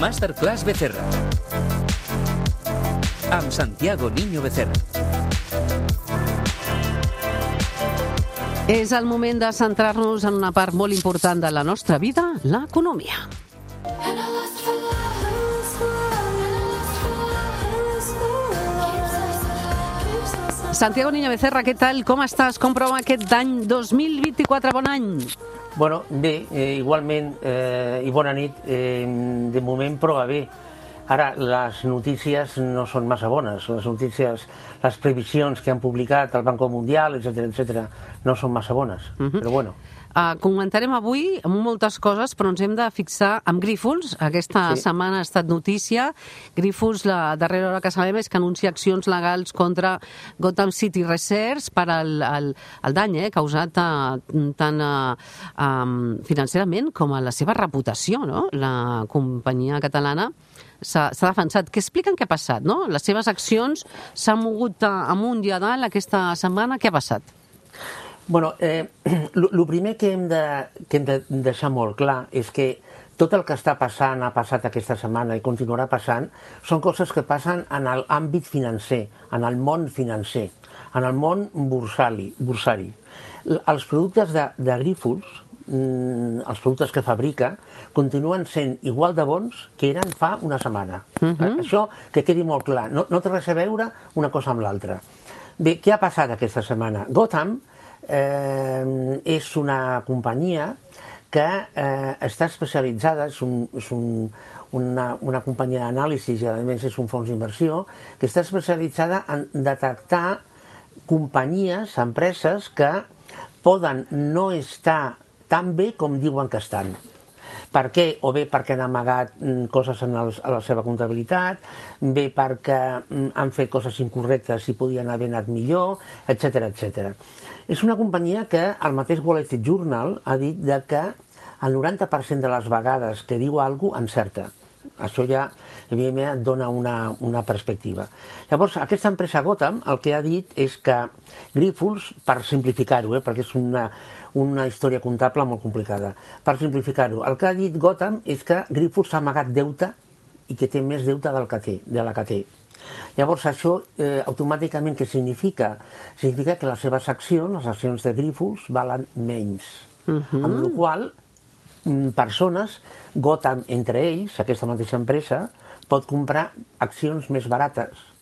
Masterclass Becerra. Amb Santiago Niño Becerra. És el moment de centrar-nos en una part molt important de la nostra vida, l'economia. Santiago Niño Becerra, què tal? Com estàs? Com prova aquest any 2024? Bon any! Bueno, bé, eh, igualment, eh, i bona nit. Eh, de moment prova bé. Ara, les notícies no són massa bones. Les notícies, les previsions que han publicat el Banco Mundial, etc etc, no són massa bones. Uh -huh. Però bueno. Uh, comentarem avui moltes coses, però ens hem de fixar amb Grífols. Aquesta sí. setmana ha estat notícia. Grífols, la darrera hora que sabem és que anuncia accions legals contra Gotham City Research per al, al, al dany eh, causat uh, tant uh, um, financerament com a la seva reputació. No? La companyia catalana s'ha defensat. Què expliquen què ha passat? No? Les seves accions s'han mogut amunt i a dalt aquesta setmana. Què ha passat? Bueno, eh, el primer que hem, de, que hem de deixar molt clar és que tot el que està passant, ha passat aquesta setmana i continuarà passant, són coses que passen en l'àmbit financer, en el món financer, en el món bursari. bursari. Els productes de, de Grífols, mm, els productes que fabrica, continuen sent igual de bons que eren fa una setmana. Uh mhm. -huh. Això que quedi molt clar. No, no té res a veure una cosa amb l'altra. Bé, què ha passat aquesta setmana? Gotham, eh, és una companyia que eh, està especialitzada, és, un, és un, una, una companyia d'anàlisi i a més és un fons d'inversió, que està especialitzada en detectar companyies, empreses que poden no estar tan bé com diuen que estan. Per què? O bé perquè han amagat mm, coses en els, a la seva comptabilitat, bé perquè mm, han fet coses incorrectes i podien haver anat millor, etc etc. És una companyia que el mateix Wall Street Journal ha dit de que el 90% de les vegades que diu alguna cosa encerta. Això ja, evidentment, dona una, una perspectiva. Llavors, aquesta empresa Gotham el que ha dit és que Grifols, per simplificar-ho, eh, perquè és una, una història comptable molt complicada. Per simplificar-ho, el que ha dit Gotham és que Grifols s'ha amagat deute i que té més deute del que té, de la que té. Llavors, això eh, automàticament què significa? Significa que les seves accions, les accions de Grifols, valen menys. Uh -huh. Amb la qual mm, persones, Gotham entre ells, aquesta mateixa empresa, pot comprar accions més barates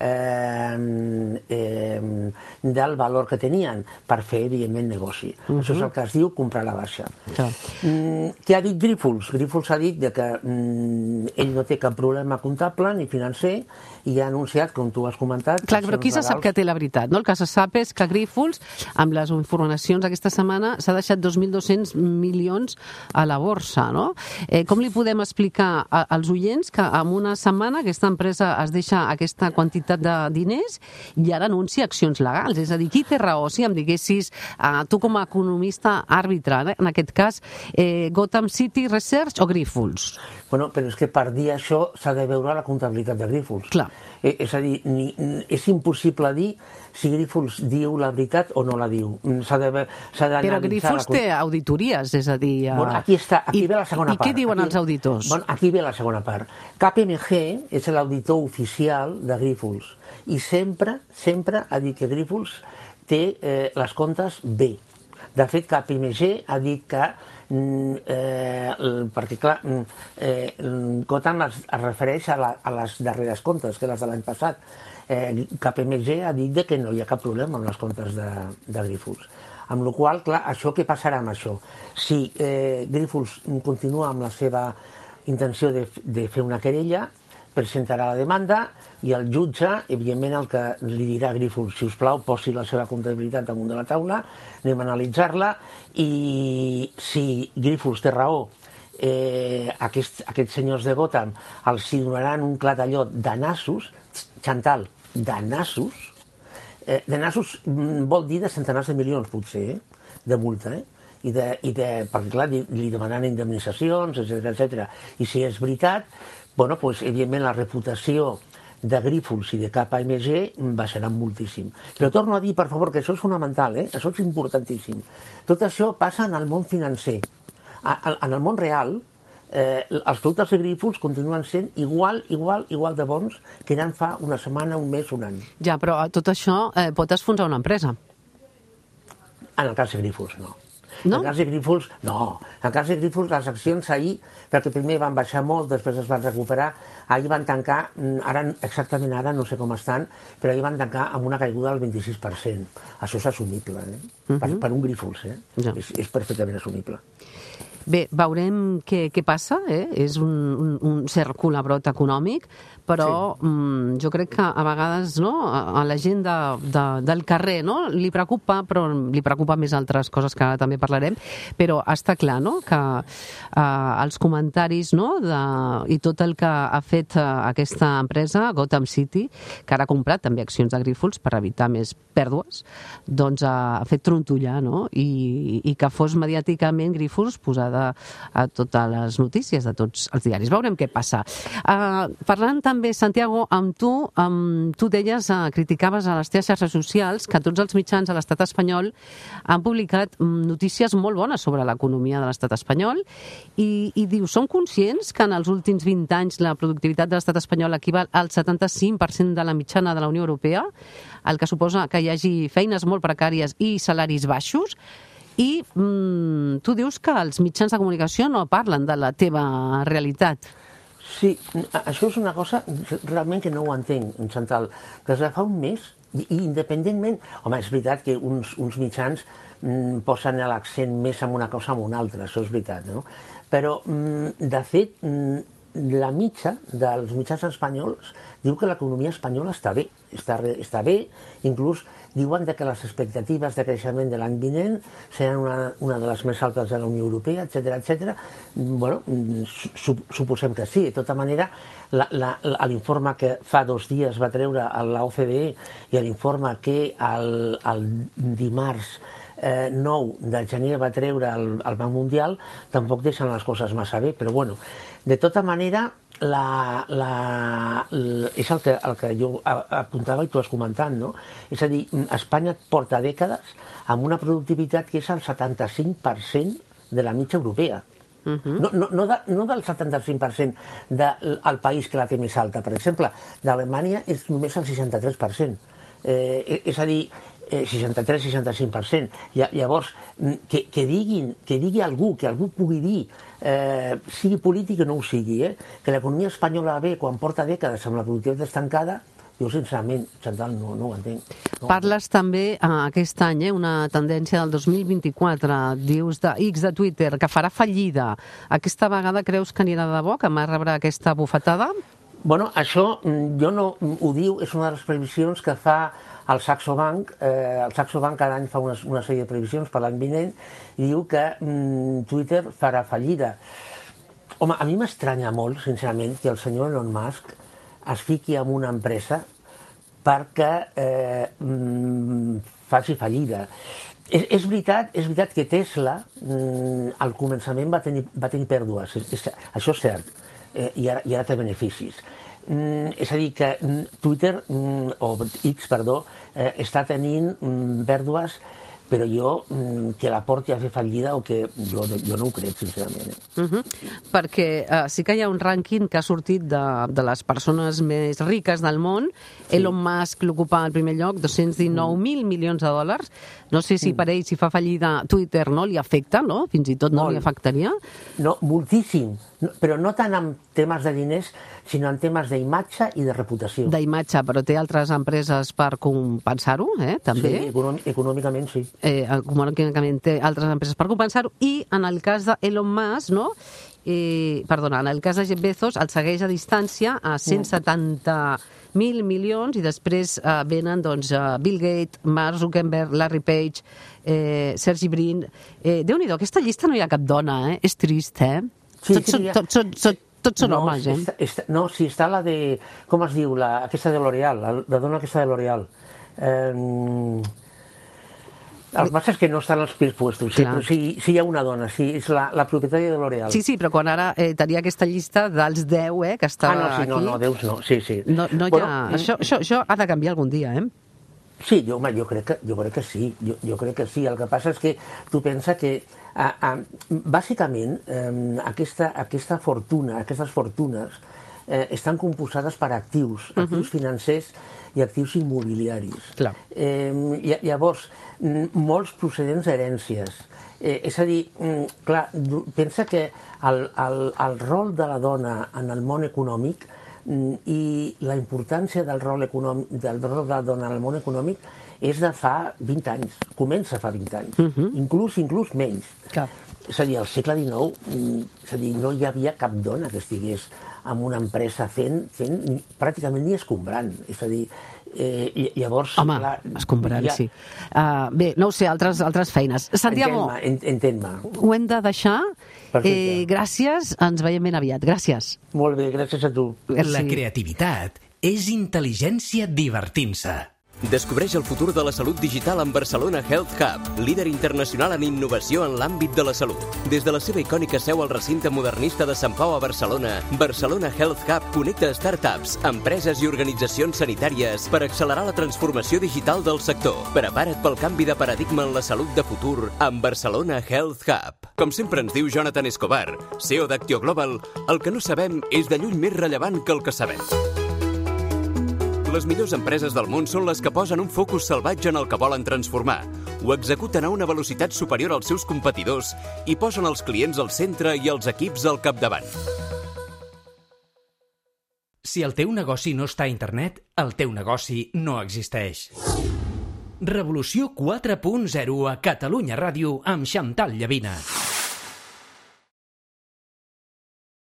eh, eh, del valor que tenien per fer, evidentment, negoci. Uh -huh. Això és el que es diu comprar la baixa. Ja. Mm, què ha dit Grífols? Grífols ha dit de que mm, ell no té cap problema comptable ni financer i ha anunciat, com tu has comentat... Clar, però qui se sap que té la veritat? No? El que se sap és que Grífols, amb les informacions aquesta setmana, s'ha deixat 2.200 milions a la borsa. No? Eh, com li podem explicar als oients que en una setmana aquesta empresa es deixa aquesta quantitat quantitat de diners i ara anuncia accions legals. És a dir, qui té raó? Si em diguessis, uh, tu com a economista àrbitre, eh? en aquest cas, eh, Gotham City Research o Grifols? Bueno, però és que per dir això s'ha de veure la comptabilitat de Grifols. Clar. Eh, és a dir, ni, és impossible dir si Grífols diu la veritat o no la diu. Mm, s'ha de, Però Grífols la... té auditories, és a dir... Bueno, aquí està, aquí I, ve la segona i part. I què diuen aquí, els auditors? Bueno, aquí ve la segona part. KPMG és l'auditor oficial de Grífols i sempre, sempre ha dit que Grífols té eh, les comptes bé. De fet, KPMG ha dit que eh, perquè clar, mm, eh, Gotham es, es refereix a, la, a les darreres comptes, que les de l'any passat, eh, KPMG ha dit que no hi ha cap problema amb les comptes de, de Grífols. Amb la qual clar, això què passarà amb això? Si eh, Grífols continua amb la seva intenció de, de fer una querella, presentarà la demanda i el jutge, evidentment, el que li dirà a Grífols, si us plau, posi la seva comptabilitat damunt de la taula, anem a analitzar-la i si Grífols té raó eh, aquests, aquests senyors de Gotham els donaran un clatalló de nassos, Chantal, de nassos, eh, de nassos mm, vol dir de centenars de milions, potser, eh, de multa, eh? I de, i de, perquè clar, li, li demanen indemnitzacions, etc etc. I si és veritat, bueno, pues, evidentment la reputació de Grífols i de KPMG baixaran moltíssim. Però torno a dir, per favor, que això és fonamental, eh? això és importantíssim. Tot això passa en el món financer. En el món real, eh, els productes de Grífols continuen sent igual, igual, igual de bons que eren fa una setmana, un mes, un any. Ja, però tot això eh, pot esfonsar una empresa. En el cas de Grífols, no. No? El cas de Grífols, no. El cas de Grífols, les accions ahir, perquè primer van baixar molt, després es van recuperar, ahir van tancar, mm, ara exactament ara no sé com estan, però ahir van tancar amb una caiguda del 26%. Això és assumible, eh? Uh -huh. per, per un Grífols, eh? Ja. És, és perfectament assumible. Bé, veurem què, què passa, eh? és un, un, un cert colabrot econòmic, però sí. mm, jo crec que a vegades no, a, a la gent de, de, del carrer no, li preocupa, però li preocupa més altres coses que ara també parlarem, però està clar no, que eh, els comentaris no, de, i tot el que ha fet eh, aquesta empresa, Gotham City, que ara ha comprat també accions de Grífols per evitar més pèrdues, doncs ha fet trontollar no? I, i que fos mediàticament Grífols posada a totes les notícies de tots els diaris. Veurem què passa. Uh, parlant també, Santiago, amb tu, um, tu deies, uh, criticaves a les teves xarxes socials que tots els mitjans a l'estat espanyol han publicat um, notícies molt bones sobre l'economia de l'estat espanyol i, i diu, són conscients que en els últims 20 anys la productivitat de l'estat espanyol equival al 75% de la mitjana de la Unió Europea, el que suposa que hi hagi feines molt precàries i salaris baixos, i mm, tu dius que els mitjans de comunicació no parlen de la teva realitat. Sí, això és una cosa realment que no ho entenc, Chantal. Des de fa un mes, i independentment... Home, és veritat que uns, uns mitjans mm, posen l'accent més en una cosa o en una altra, això és veritat, no? Però, mm, de fet, mm, la mitja dels mitjans espanyols diu que l'economia espanyola està bé, està, està bé, inclús diuen que les expectatives de creixement de l'any vinent seran una, una de les més altes de la Unió Europea, etc etc. Bueno, su, suposem que sí. De tota manera, l'informe que fa dos dies va treure l'OCDE i l'informe que el, el dimarts eh, 9 de gener va treure el, el Banc Mundial tampoc deixen les coses massa bé, però bueno, de tota manera la, la, la, és el que, el que jo apuntava i tu has comentat, no? És a dir, Espanya porta dècades amb una productivitat que és el 75% de la mitja europea. Uh -huh. no, no, no, de, no del 75% del país que la té més alta. Per exemple, d'Alemanya és només el 63%. Eh, és a dir, 63-65%. Llavors, que, que, diguin, que digui algú, que algú pugui dir eh, sigui polític o no ho sigui, eh? que l'economia espanyola ve quan porta dècades amb la productivitat estancada, jo, sincerament, Chantal, no, no ho entenc. No Parles també eh, aquest any, eh, una tendència del 2024, dius de X de Twitter, que farà fallida. Aquesta vegada creus que anirà de debò, que m'ha rebre aquesta bufetada? Bueno, això mm, jo no ho diu, és una de les previsions que fa el Saxo Bank, eh, el Saxo Bank cada any fa una, una sèrie de previsions per l'any vinent i diu que mm, Twitter farà fallida. Home, a mi m'estranya molt, sincerament, que el senyor Elon Musk es fiqui en una empresa perquè eh, mm, faci fallida. És, és, veritat, és veritat que Tesla mm, al començament va tenir, va tenir pèrdues, és, és, això és cert, eh, i, ara, i ara té beneficis. Mm, és a dir, que mm, Twitter, mm, o X, perdó, eh, està tenint mm, pèrdues però jo mm, que la porti a fer fallida o que jo, jo no ho crec, sincerament. Eh? Uh -huh. Perquè uh, sí que hi ha un rànquing que ha sortit de, de les persones més riques del món. Sí. Elon Musk l'ocupa al primer lloc, 219.000 mm. milions de dòlars. No sé si per ell, si fa fallida Twitter, no li afecta, no? Fins i tot no Molt. li afectaria. No, moltíssim. Però no tant en temes de diners, sinó en temes d'imatge i de reputació. D'imatge, però té altres empreses per compensar-ho, eh, també? Sí, econòmicament sí. Eh, econòmicament té altres empreses per compensar-ho, i en el cas d'Elon Musk, no?, eh, perdona, en el cas de Jeff Bezos el segueix a distància a 170.000 milions i després eh, venen doncs, Bill Gates, Mark Zuckerberg, Larry Page, eh, Sergi Brin... Eh, Déu-n'hi-do, aquesta llista no hi ha cap dona, eh? És trist, eh? Sí, tots, sí, tots, tots, tots, tots són no, homes, eh? Està, està, no, sí, està la de... Com es diu? La, aquesta de L'Oreal, la, la dona aquesta de L'Oreal. Eh, el que passa és que no estan els pis puestos, sí, però sí, sí hi ha una dona, sí, és la, la propietària de L'Oreal. Sí, sí, però quan ara eh, tenia aquesta llista dels 10, eh, que està ah, no, sí, aquí... no, no, Déus no, sí, sí. No, no bueno, ha... això, això, això ha de canviar algun dia, eh? Sí, jo, home, jo, crec que, jo crec que sí, jo, jo crec que sí. El que passa és que tu pensa que a, a, bàsicament eh, aquesta, aquesta fortuna, aquestes fortunes eh, estan composades per actius, uh -huh. actius financers i actius immobiliaris. Clar. Eh, llavors, molts procedents d'herències. Eh, és a dir, clar, pensa que el, el, el rol de la dona en el món econòmic Mm, i la importància del rol, econòmic, del rol de la dona en el món econòmic és de fa 20 anys, comença fa 20 anys, uh mhm. -huh. inclús, inclús menys. Clar. És a dir, al segle XIX mm, és a dir, no hi havia cap dona que estigués en una empresa fent, fent pràcticament ni escombrant. És a dir, eh, llavors... Home, clar, escombrant, ja... sí. Uh, bé, no ho sé, altres, altres feines. Santiago, entén-me. Ho hem de deixar. Eh, gràcies, ens veiem ben aviat. Gràcies. Molt bé, gràcies a tu. La creativitat és intel·ligència divertint-se. Descobreix el futur de la salut digital amb Barcelona Health Hub, líder internacional en innovació en l'àmbit de la salut. Des de la seva icònica seu al recinte modernista de Sant Pau a Barcelona, Barcelona Health Hub connecta startups, empreses i organitzacions sanitàries per accelerar la transformació digital del sector. Prepara't pel canvi de paradigma en la salut de futur amb Barcelona Health Hub. Com sempre ens diu Jonathan Escobar, CEO d'Actio Global, el que no sabem és de lluny més rellevant que el que sabem. Les millors empreses del món són les que posen un focus salvatge en el que volen transformar, ho executen a una velocitat superior als seus competidors i posen els clients al centre i els equips al capdavant. Si el teu negoci no està a internet, el teu negoci no existeix. Revolució 4.0 a Catalunya Ràdio amb Xantal Llavina.